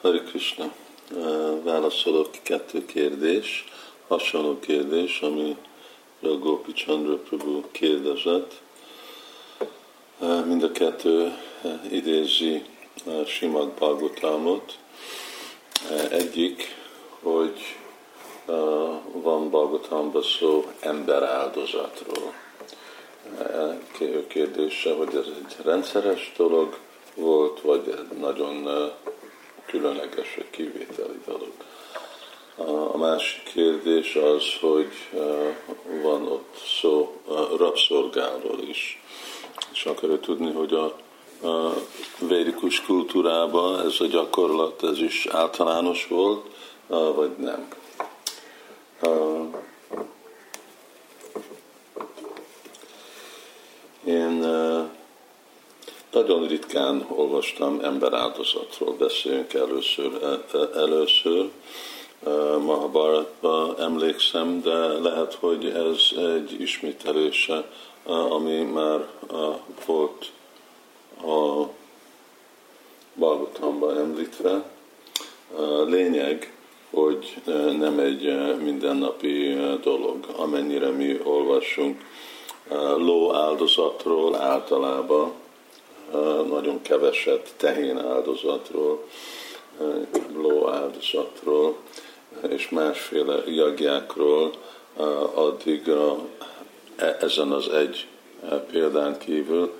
Hari Krishna. Válaszolok kettő kérdés, hasonló kérdés, ami Gopi Chandra Prabhu kérdezett. Mind a kettő idézi Simad Bhagavatamot. Egyik, hogy van Bhagavatamban szó emberáldozatról. Kérdése, hogy ez egy rendszeres dolog volt, vagy nagyon különleges vagy kivételi dolog. A másik kérdés az, hogy van ott szó rabszolgáról is. És akarja tudni, hogy a, a védikus kultúrában ez a gyakorlat, ez is általános volt, vagy nem. Én nagyon ritkán olvastam emberáldozatról, beszéljünk először. E, e, először. Mahabharatba emlékszem, de lehet, hogy ez egy ismételése, ami már volt a Bhagavatamban említve. Lényeg, hogy nem egy mindennapi dolog. Amennyire mi olvasunk ló áldozatról általában, nagyon keveset tehén áldozatról, ló áldozatról, és másféle jagjákról, addig e, ezen az egy példán kívül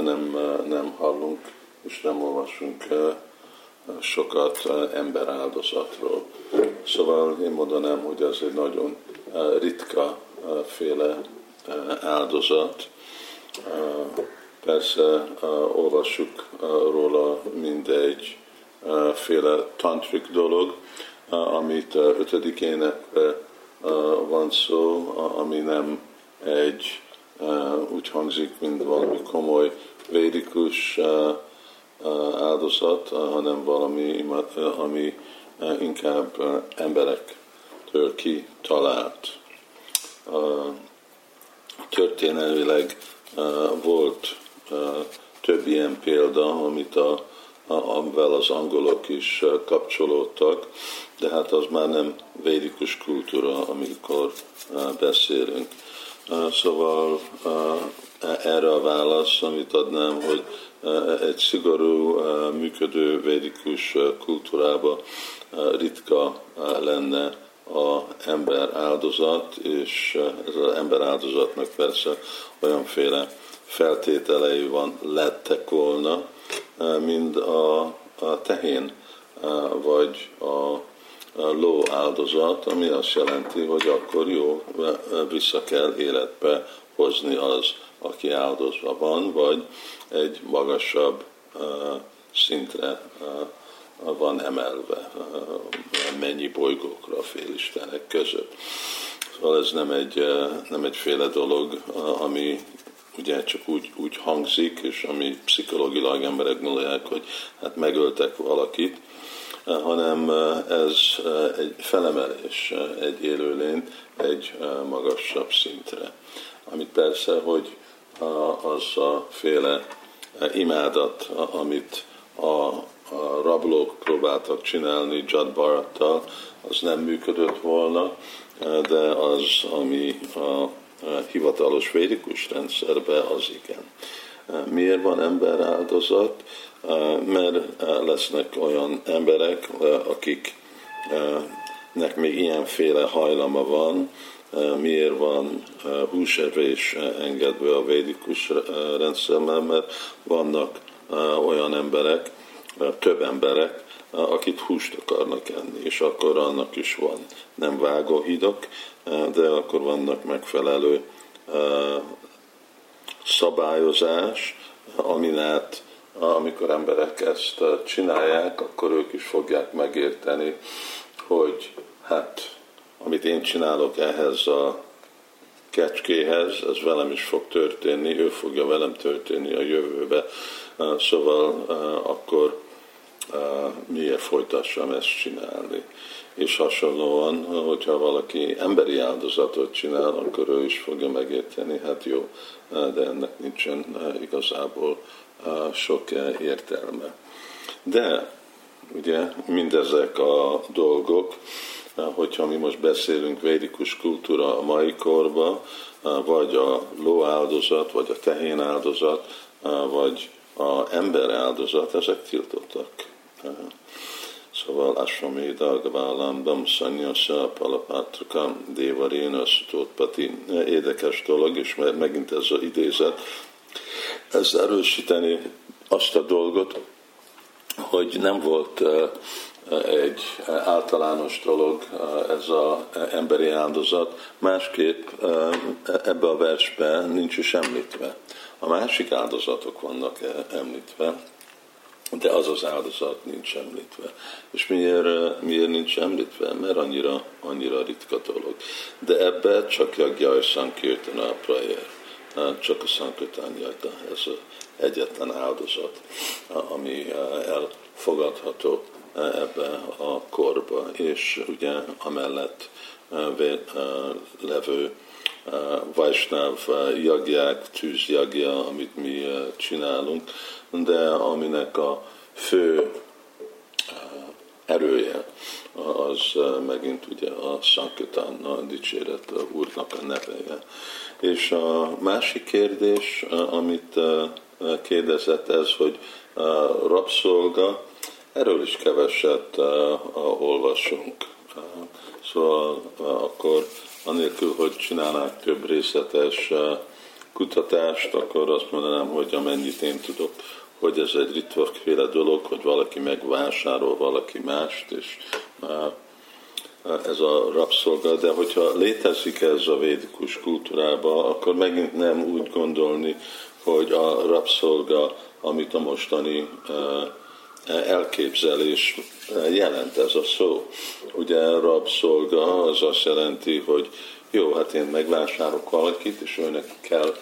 nem, nem hallunk és nem olvasunk sokat emberáldozatról. Szóval én mondanám, hogy ez egy nagyon ritka féle áldozat. Persze olvassuk róla mindegy féle tantrik dolog, amit ötödik énekben van szó, ami nem egy úgy hangzik, mint valami komoly védikus áldozat, hanem valami, ami inkább emberektől kitalált. Történelmileg volt több ilyen példa, amit a, a, amivel az angolok is kapcsolódtak, de hát az már nem védikus kultúra, amikor beszélünk. Szóval erre a válasz, amit adnám, hogy egy szigorú, működő védikus kultúrába ritka lenne a ember áldozat, és ez az ember áldozatnak persze olyanféle feltételei van, lettek volna, mint a, a tehén, vagy a ló áldozat, ami azt jelenti, hogy akkor jó, vissza kell életbe hozni az, aki áldozva van, vagy egy magasabb szintre van emelve mennyi bolygókra a félistenek között. Szóval ez nem egy, nem egyféle dolog, ami ugye csak úgy, úgy hangzik, és ami pszichológilag emberek gondolják, hogy hát megöltek valakit, hanem ez egy felemelés, egy élőlény egy magasabb szintre. Amit persze, hogy az a féle imádat, amit a a rablók próbáltak csinálni Jad az nem működött volna, de az, ami a hivatalos védikus rendszerben, az igen. Miért van ember áldozat? Mert lesznek olyan emberek, akiknek még ilyenféle hajlama van, miért van húsevés engedve a védikus rendszerben, mert vannak olyan emberek, több emberek, akik húst akarnak enni, és akkor annak is van nem vágóhidok, de akkor vannak megfelelő szabályozás, amin át, amikor emberek ezt csinálják, akkor ők is fogják megérteni, hogy hát, amit én csinálok ehhez a kecskéhez, ez velem is fog történni, ő fogja velem történni a jövőbe. Szóval akkor miért folytassam ezt csinálni. És hasonlóan, hogyha valaki emberi áldozatot csinál, akkor ő is fogja megérteni, hát jó, de ennek nincsen igazából sok értelme. De ugye mindezek a dolgok, hogyha mi most beszélünk védikus kultúra a mai korban, vagy a ló áldozat, vagy a tehén áldozat, vagy a ember áldozat, ezek tiltottak. Szóval Asvaméda, Gaválambam, Sanyasa, Palapátrakam, Dévaréna, Pati, érdekes dolog, és megint ez az idézet, ez erősíteni azt a dolgot, hogy nem volt egy általános dolog ez az emberi áldozat, másképp ebbe a versben nincs is említve. A másik áldozatok vannak említve, de az az áldozat nincs említve. És miért, miért nincs említve? Mert annyira, annyira ritka dolog. De ebbe csak Jagjaj Sankirtana prayer, csak a Sankirtanyagda, ez az egyetlen áldozat, ami elfogadható ebbe a korba, és ugye amellett levő Vajsnáv jagják, tűzjagja, amit mi csinálunk, de aminek a fő erője az megint ugye a Sankitán, a dicséret a Úrnak a neveje. És a másik kérdés, amit kérdezett ez, hogy rabszolga, erről is keveset olvasunk. Szóval akkor anélkül, hogy csinálnák több részletes kutatást, akkor azt mondanám, hogy amennyit én tudok, hogy ez egy ritkaféle dolog, hogy valaki megvásárol valaki mást, és ez a rabszolga, de hogyha létezik ez a védikus kultúrában, akkor megint nem úgy gondolni, hogy a rabszolga, amit a mostani elképzelés jelent ez a szó. Ugye rabszolga az azt jelenti, hogy jó, hát én megvásárolok valakit, és őnek kell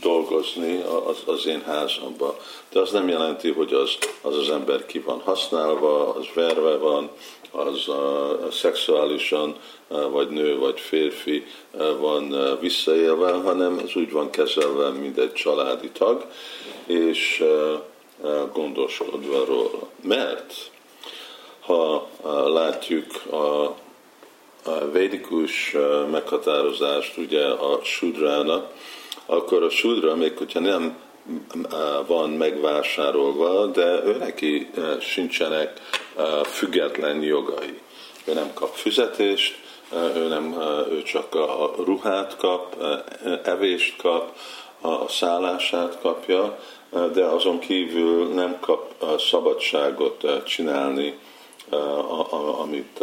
dolgozni az, az én házamba. De az nem jelenti, hogy az, az az ember ki van használva, az verve van, az uh, szexuálisan, uh, vagy nő, vagy férfi uh, van uh, visszaélve, hanem ez úgy van kezelve, mint egy családi tag, és uh, gondoskodva róla. Mert ha uh, látjuk a, a védikus uh, meghatározást, ugye a sudrának, akkor a sudra, még hogyha nem van megvásárolva, de ő neki sincsenek független jogai. Ő nem kap fizetést, ő, nem, ő csak a ruhát kap, evést kap, a szállását kapja, de azon kívül nem kap szabadságot csinálni, amit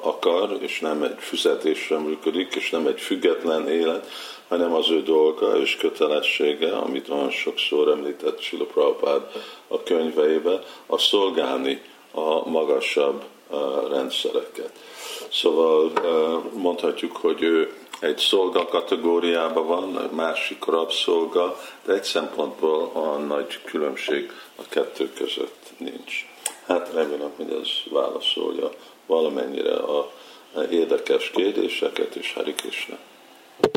akar, és nem egy fizetésre működik, és nem egy független élet, hanem az ő dolga és kötelessége, amit olyan sokszor említett Sila Prabhupád a könyveibe, a szolgálni a magasabb rendszereket. Szóval mondhatjuk, hogy ő egy szolga kategóriában van, egy másik rabszolga, de egy szempontból a nagy különbség a kettő között nincs. Hát remélem, hogy ez válaszolja valamennyire a érdekes kérdéseket, és Hari.